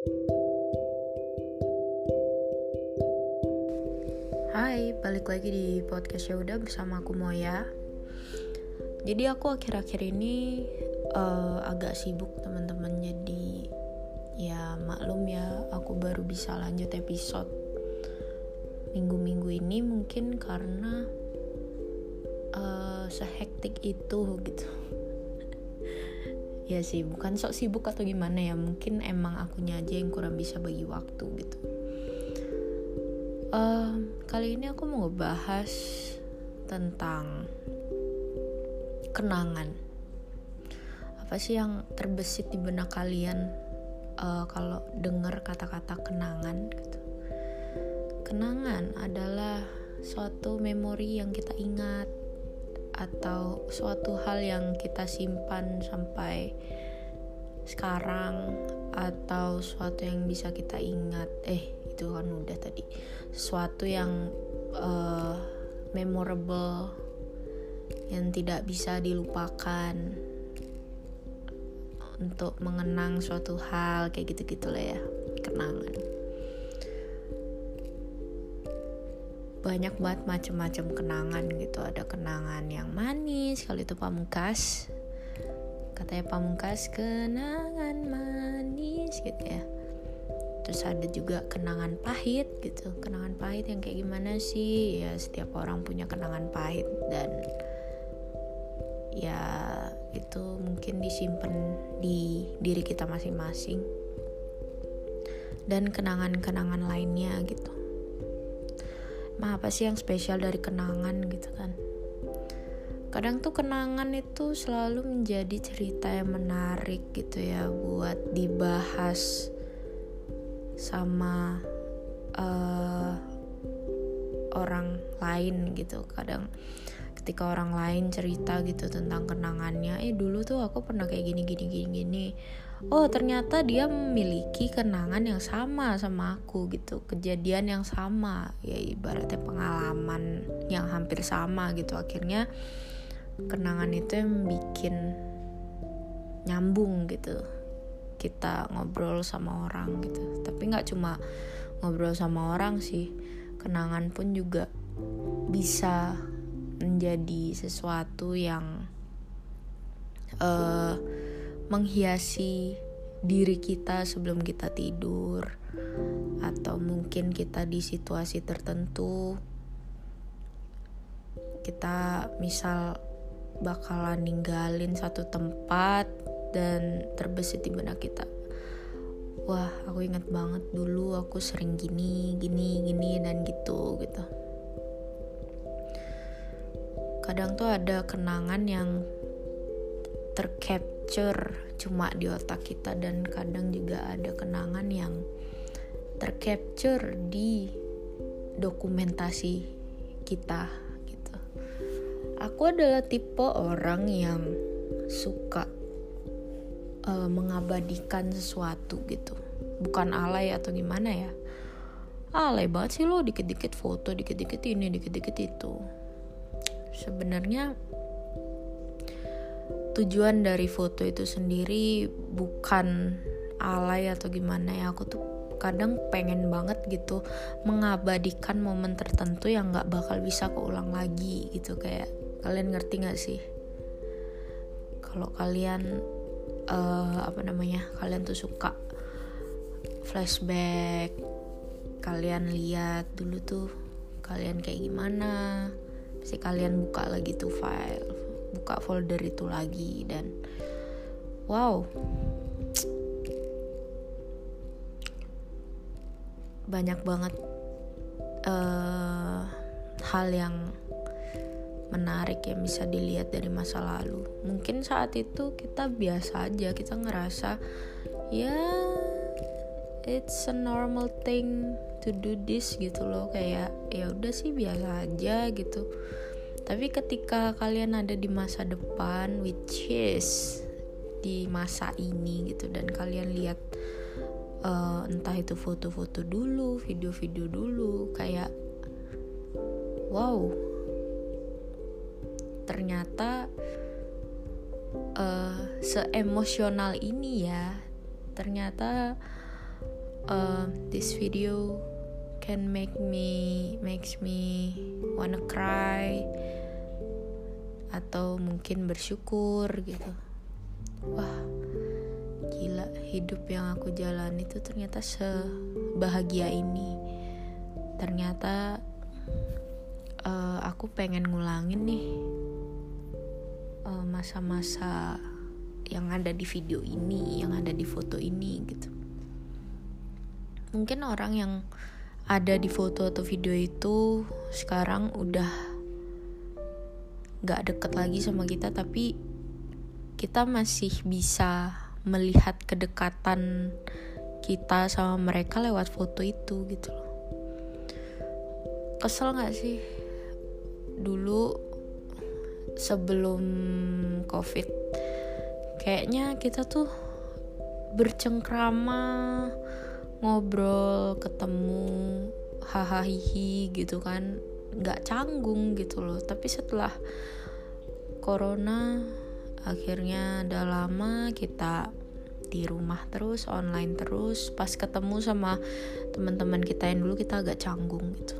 Hai, balik lagi di podcast ya udah bersama aku Moya. Jadi aku akhir-akhir ini uh, agak sibuk teman-teman. Jadi ya maklum ya, aku baru bisa lanjut episode minggu-minggu ini mungkin karena uh, sehektik itu gitu. Ya sih, bukan sok sibuk atau gimana ya. Mungkin emang akunya aja yang kurang bisa bagi waktu gitu Uh, kali ini aku mau ngebahas tentang kenangan. Apa sih yang terbesit di benak kalian uh, kalau dengar kata-kata kenangan? Gitu. Kenangan adalah suatu memori yang kita ingat atau suatu hal yang kita simpan sampai sekarang atau suatu yang bisa kita ingat. Eh itu kan udah tadi. Sesuatu yang uh, memorable yang tidak bisa dilupakan untuk mengenang suatu hal kayak gitu gitulah ya kenangan banyak banget macam-macam kenangan gitu. Ada kenangan yang manis kalau itu pamungkas. Katanya pamungkas kenangan manis gitu ya. Terus ada juga kenangan pahit gitu. Kenangan pahit yang kayak gimana sih? Ya setiap orang punya kenangan pahit dan ya itu mungkin disimpan di diri kita masing-masing. Dan kenangan-kenangan lainnya gitu mah apa sih yang spesial dari kenangan? Gitu kan. Kadang tuh kenangan itu selalu menjadi cerita yang menarik gitu ya buat dibahas sama uh, orang lain gitu. Kadang ketika orang lain cerita gitu tentang kenangannya eh dulu tuh aku pernah kayak gini gini gini gini oh ternyata dia memiliki kenangan yang sama sama aku gitu kejadian yang sama ya ibaratnya pengalaman yang hampir sama gitu. Akhirnya kenangan itu yang bikin nyambung gitu kita ngobrol sama orang gitu. Tapi nggak cuma ngobrol sama orang sih kenangan pun juga bisa menjadi sesuatu yang uh, menghiasi diri kita sebelum kita tidur atau mungkin kita di situasi tertentu kita misal bakalan ninggalin satu tempat dan terbesit di benak kita. Wah aku ingat banget dulu aku sering gini gini gini dan gitu gitu. Kadang tuh ada kenangan yang tercapture cuma di otak kita dan kadang juga ada kenangan yang tercapture di dokumentasi kita gitu. Aku adalah tipe orang yang suka uh, mengabadikan sesuatu gitu. Bukan alay atau gimana ya. Alay banget sih lo dikit-dikit foto dikit-dikit ini dikit-dikit itu. Sebenarnya tujuan dari foto itu sendiri bukan alay atau gimana ya. Aku tuh kadang pengen banget gitu mengabadikan momen tertentu yang nggak bakal bisa keulang lagi gitu. Kayak kalian ngerti nggak sih? Kalau kalian uh, apa namanya kalian tuh suka flashback kalian lihat dulu tuh kalian kayak gimana si kalian buka lagi tuh file buka folder itu lagi dan wow banyak banget uh, hal yang menarik yang bisa dilihat dari masa lalu. Mungkin saat itu kita biasa aja, kita ngerasa ya it's a normal thing to do this gitu loh kayak ya udah sih biasa aja gitu. Tapi ketika kalian ada di masa depan which is di masa ini gitu dan kalian lihat uh, entah itu foto-foto dulu, video-video dulu kayak wow ternyata uh, seemosional ini ya. Ternyata uh, this video can make me makes me wanna cry atau mungkin bersyukur gitu. Wah gila hidup yang aku jalani itu ternyata sebahagia ini. Ternyata uh, aku pengen ngulangin nih eh, masa-masa uh, yang ada di video ini yang ada di foto ini gitu. Mungkin orang yang ada di foto atau video itu sekarang udah gak deket lagi sama kita tapi kita masih bisa melihat kedekatan kita sama mereka lewat foto itu gitu loh. Kesel gak sih? Dulu sebelum covid kayaknya kita tuh bercengkrama ngobrol ketemu hahaha gitu kan. Nggak canggung gitu loh. Tapi setelah corona akhirnya udah lama kita di rumah terus online terus. Pas ketemu sama teman-teman kita yang dulu kita agak canggung gitu.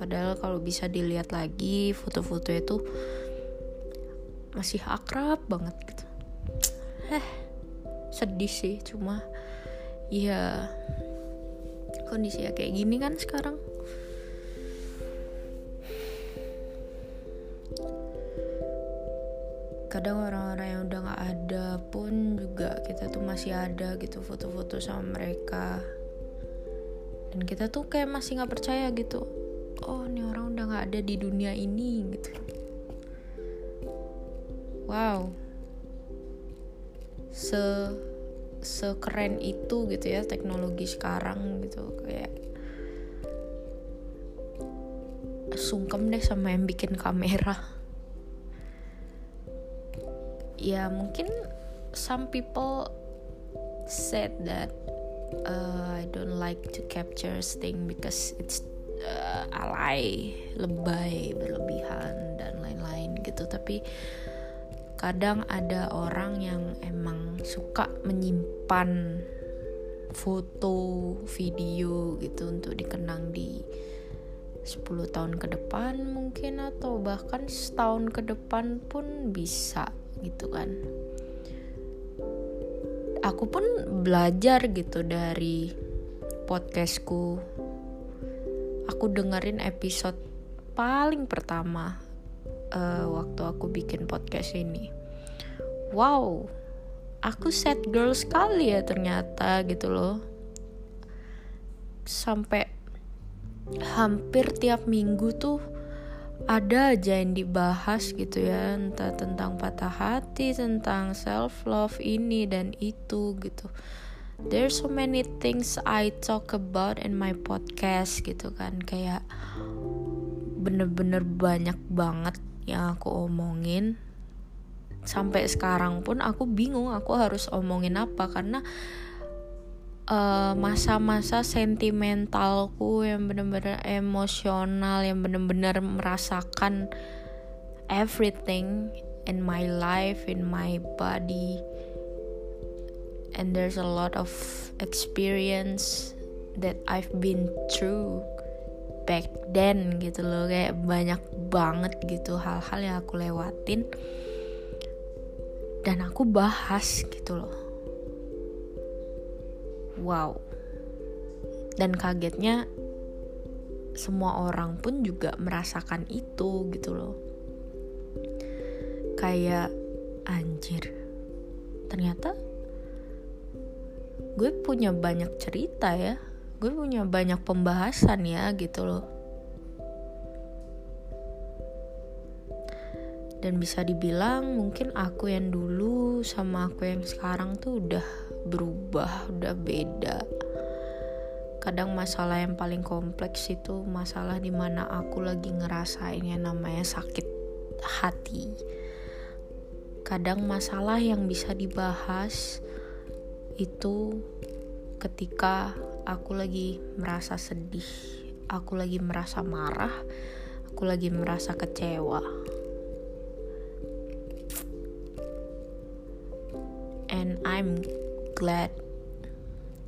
Padahal kalau bisa dilihat lagi foto-foto itu masih akrab banget gitu. Eh sedih sih cuma ya kondisi ya kayak gini kan sekarang. Kadang orang-orang yang udah gak ada pun juga kita tuh masih ada gitu foto-foto sama mereka. Dan kita tuh kayak masih gak percaya gitu. Oh ini orang udah gak ada di dunia ini gitu. Wow. Se sekeren itu gitu ya teknologi sekarang gitu kayak sungkem deh sama yang bikin kamera. Ya mungkin some people said that uh, I don't like to capture thing because it's uh, alay lebay berlebihan dan lain-lain gitu. Tapi kadang ada orang yang emang suka menyimpan foto, video gitu untuk dikenang di 10 tahun ke depan mungkin atau bahkan setahun ke depan pun bisa gitu kan. Aku pun belajar gitu dari podcastku. Aku dengerin episode paling pertama uh, waktu aku bikin podcast ini. Wow aku set girl sekali ya ternyata gitu loh. Sampai hampir tiap minggu tuh ada aja yang dibahas gitu ya. Entah tentang patah hati tentang self love ini dan itu gitu. There's so many things I talk about in my podcast gitu kan. Kayak bener-bener banyak banget yang aku omongin. Sampai sekarang pun aku bingung aku harus omongin apa karena eh, masa-masa uh, sentimentalku yang bener-bener emosional yang bener-bener merasakan everything in my life in my body and there's a lot of experience that I've been through back then gitu loh kayak banyak banget gitu hal-hal yang aku lewatin. Dan aku bahas gitu loh. Wow. Dan kagetnya semua orang pun juga merasakan itu gitu loh. Kayak anjir ternyata gue punya banyak cerita ya gue punya banyak pembahasan ya gitu loh. Dan bisa dibilang mungkin aku yang dulu sama aku yang sekarang tuh udah berubah udah beda. Kadang masalah yang paling kompleks itu masalah di mana aku lagi ngerasain yang namanya sakit hati. Kadang masalah yang bisa dibahas itu ketika aku lagi merasa sedih, aku lagi merasa marah, aku lagi merasa kecewa. And I'm glad.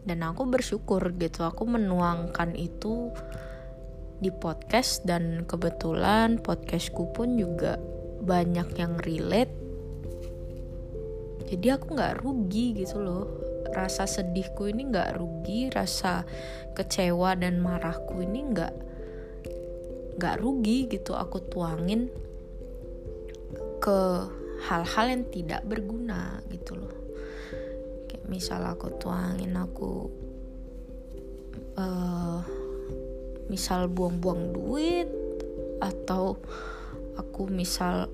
Dan aku bersyukur gitu aku menuangkan itu di podcast. Dan kebetulan podcastku pun juga banyak yang relate. Jadi aku nggak rugi gitu loh rasa sedihku ini nggak rugi rasa kecewa dan marahku ini nggak nggak rugi gitu. Aku tuangin ke hal-hal yang tidak berguna gitu loh. Kayak misal aku tuangin aku uh, misal buang-buang duit atau aku misal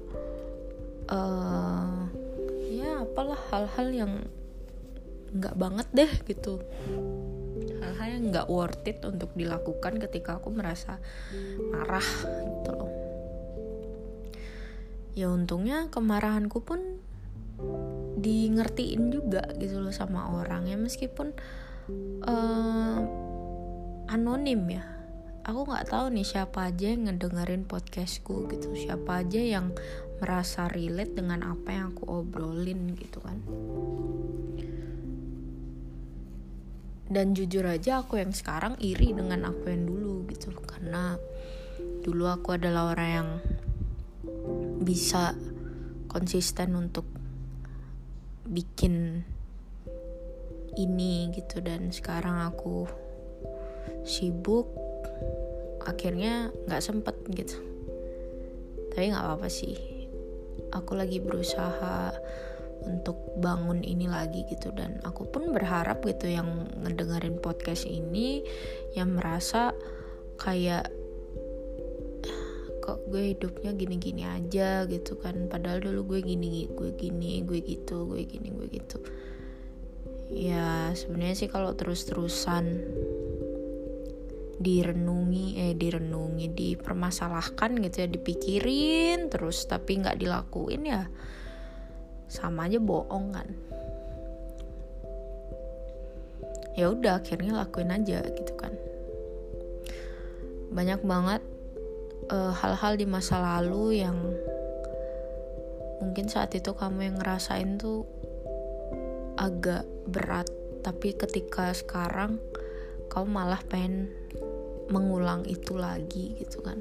uh, ya apalah hal-hal yang nggak banget deh gitu. Hal-hal yang nggak worth it untuk dilakukan ketika aku merasa marah gitu loh. Ya untungnya kemarahanku pun di ngertiin juga gitu loh sama orang. Ya meskipun uh, anonim ya. Aku nggak tahu nih siapa aja yang ngedengerin podcastku gitu. Siapa aja yang merasa relate dengan apa yang aku obrolin gitu kan dan jujur aja aku yang sekarang iri dengan aku yang dulu gitu. Karena dulu aku adalah orang yang bisa konsisten untuk bikin ini gitu. Dan sekarang aku sibuk akhirnya nggak sempet gitu. Tapi nggak apa-apa sih. Aku lagi berusaha untuk bangun ini lagi gitu. Dan aku pun berharap gitu yang ngedengerin podcast ini yang merasa kayak kok gue hidupnya gini-gini aja gitu kan? Padahal dulu gue gini gue gini gue gitu gue gini gue gitu. Ya sebenarnya sih kalau terus-terusan direnungi eh direnungi dipermasalahkan gitu ya dipikirin terus tapi nggak dilakuin ya sama aja bohong kan. Ya udah akhirnya lakuin aja gitu kan. Banyak banget eh, hal-hal uh, di masa lalu yang mungkin saat itu kamu yang ngerasain tuh agak berat. Tapi ketika sekarang kamu malah pengen mengulang itu lagi gitu kan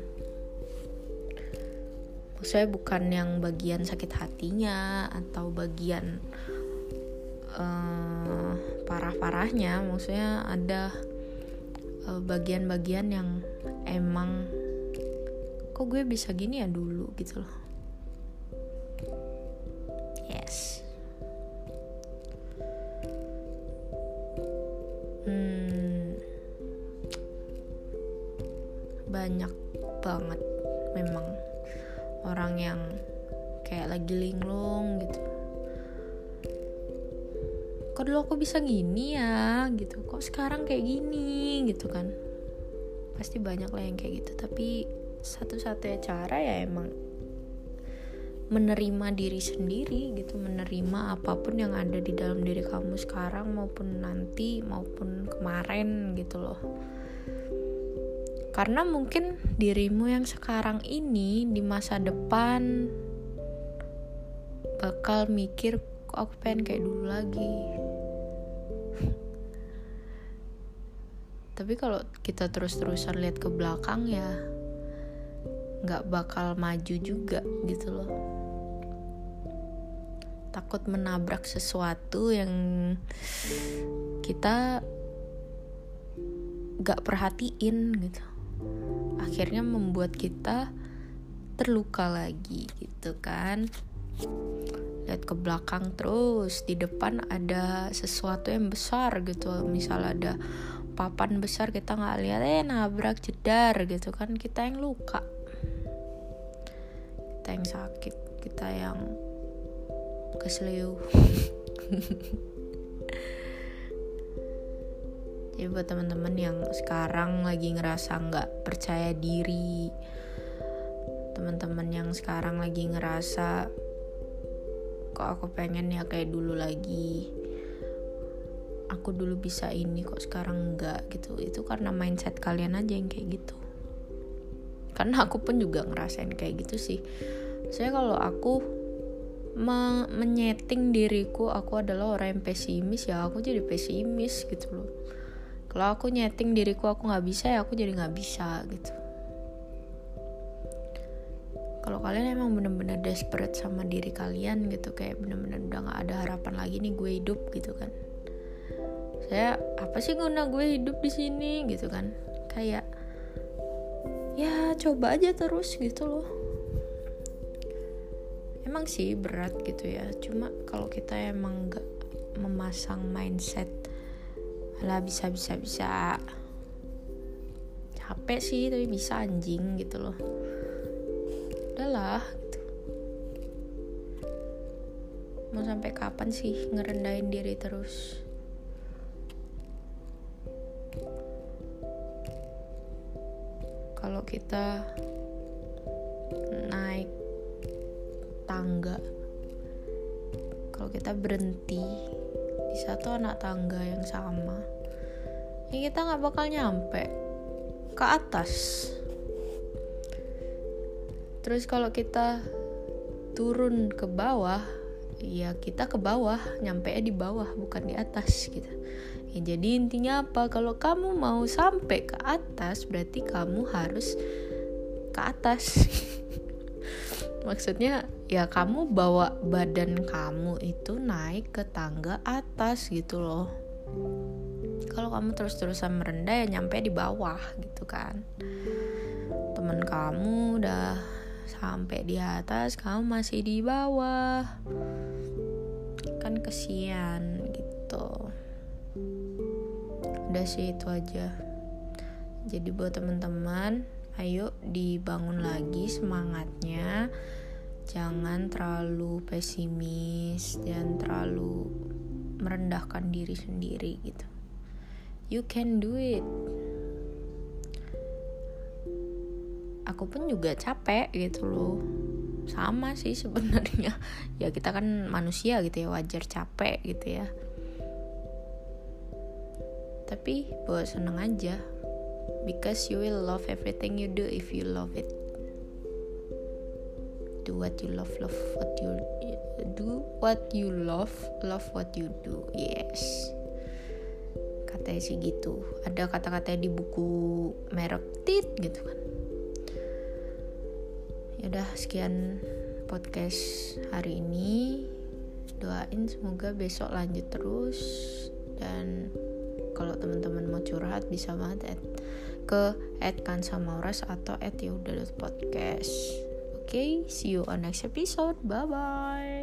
saya bukan yang bagian sakit hatinya atau bagian uh, parah-parahnya. Maksudnya ada bagian bagian-bagian yang emang kok gue bisa gini ya dulu? Gitu loh. Yes. Banyak banget memang orang yang kayak lagi linglung gitu. Kok dulu aku bisa gini ya gitu. Kok sekarang kayak gini gitu kan. Pasti banyak lah yang kayak gitu tapi satu-satunya cara ya emang menerima diri sendiri gitu menerima apa pun yang ada di dalam diri kamu sekarang maupun nanti maupun kemarin gitu loh karena mungkin dirimu yang sekarang ini di masa depan bakal mikir kok aku pengen kayak dulu lagi? Tapi kalau kita terus-terusan lihat ke belakang ya nggak bakal maju juga gitu loh. Takut menabrak sesuatu yang kita gak perhatiin gitu akhirnya membuat kita terluka lagi gitu kan. Lihat ke belakang terus di depan ada sesuatu yang besar gitu. Misal ada papan besar kita nggak lihat eh nabrak jedar gitu kan. Kita yang luka. Kita yang sakit kita yang kesleo jadi buat teman-teman yang sekarang lagi ngerasa nggak percaya diri. Teman-teman yang sekarang lagi ngerasa kok aku pengen ya kayak dulu lagi? Aku dulu bisa ini kok sekarang enggak gitu. Itu karena mindset kalian aja yang kayak gitu. Karena aku pun juga ngerasain kayak gitu sih. Saya kalau aku me menyeting diriku aku adalah orang yang pesimis ya aku jadi pesimis gitu loh kalau aku nyeting diriku aku nggak bisa ya aku jadi nggak bisa gitu. Kalau kalian emang bener-bener desperate sama diri kalian gitu kayak bener-bener udah nggak ada harapan lagi nih gue hidup gitu kan. Saya apa sih guna gue hidup di sini? Gitu kan. Kayak ya coba aja terus gitu loh. Emang sih berat gitu ya cuma kalau kita emang nggak memasang mindset lah bisa bisa bisa. Capek sih tapi bisa anjing gitu loh. Udahlah gitu. mau sampai kapan sih ngerendahin diri terus? Kalau kita naik tangga kalau kita berhenti satu anak tangga yang sama. Ya kita nggak bakal nyampe ke atas. Terus kalau kita turun ke bawah ya kita ke bawah nyampe di bawah bukan di atas gitu. Ya jadi intinya apa? Kalau kamu mau sampai ke atas berarti kamu harus ke atas. Maksudnya ya kamu bawa badan kamu itu naik ke tangga atas gitu loh. Kalau kamu terus-terusan merendah ya nyampe di bawah gitu kan. Temen kamu udah sampai di atas kamu masih di bawah. Kan kesian gitu. Udah sih itu aja. Jadi buat teman-teman ayo dibangun lagi semangatnya jangan terlalu pesimis dan terlalu merendahkan diri sendiri gitu. You can do it. Aku pun juga capek gitu loh. Sama sih sebenarnya. Ya kita kan manusia gitu ya wajar capek gitu ya. Tapi buat seneng aja. Because you will love everything you do if you love it do what you love love what you do what you love love what you do. Yes. Katanya sih gitu. Ada kata-kata di buku merek tit gitu kan. Yaudah sekian podcast hari ini. Doain semoga besok lanjut terus. Dan kalau teman-teman mau curhat bisa banget ke at kansamauras atau at yaudah podcast okay, see you on next episode. Bye bye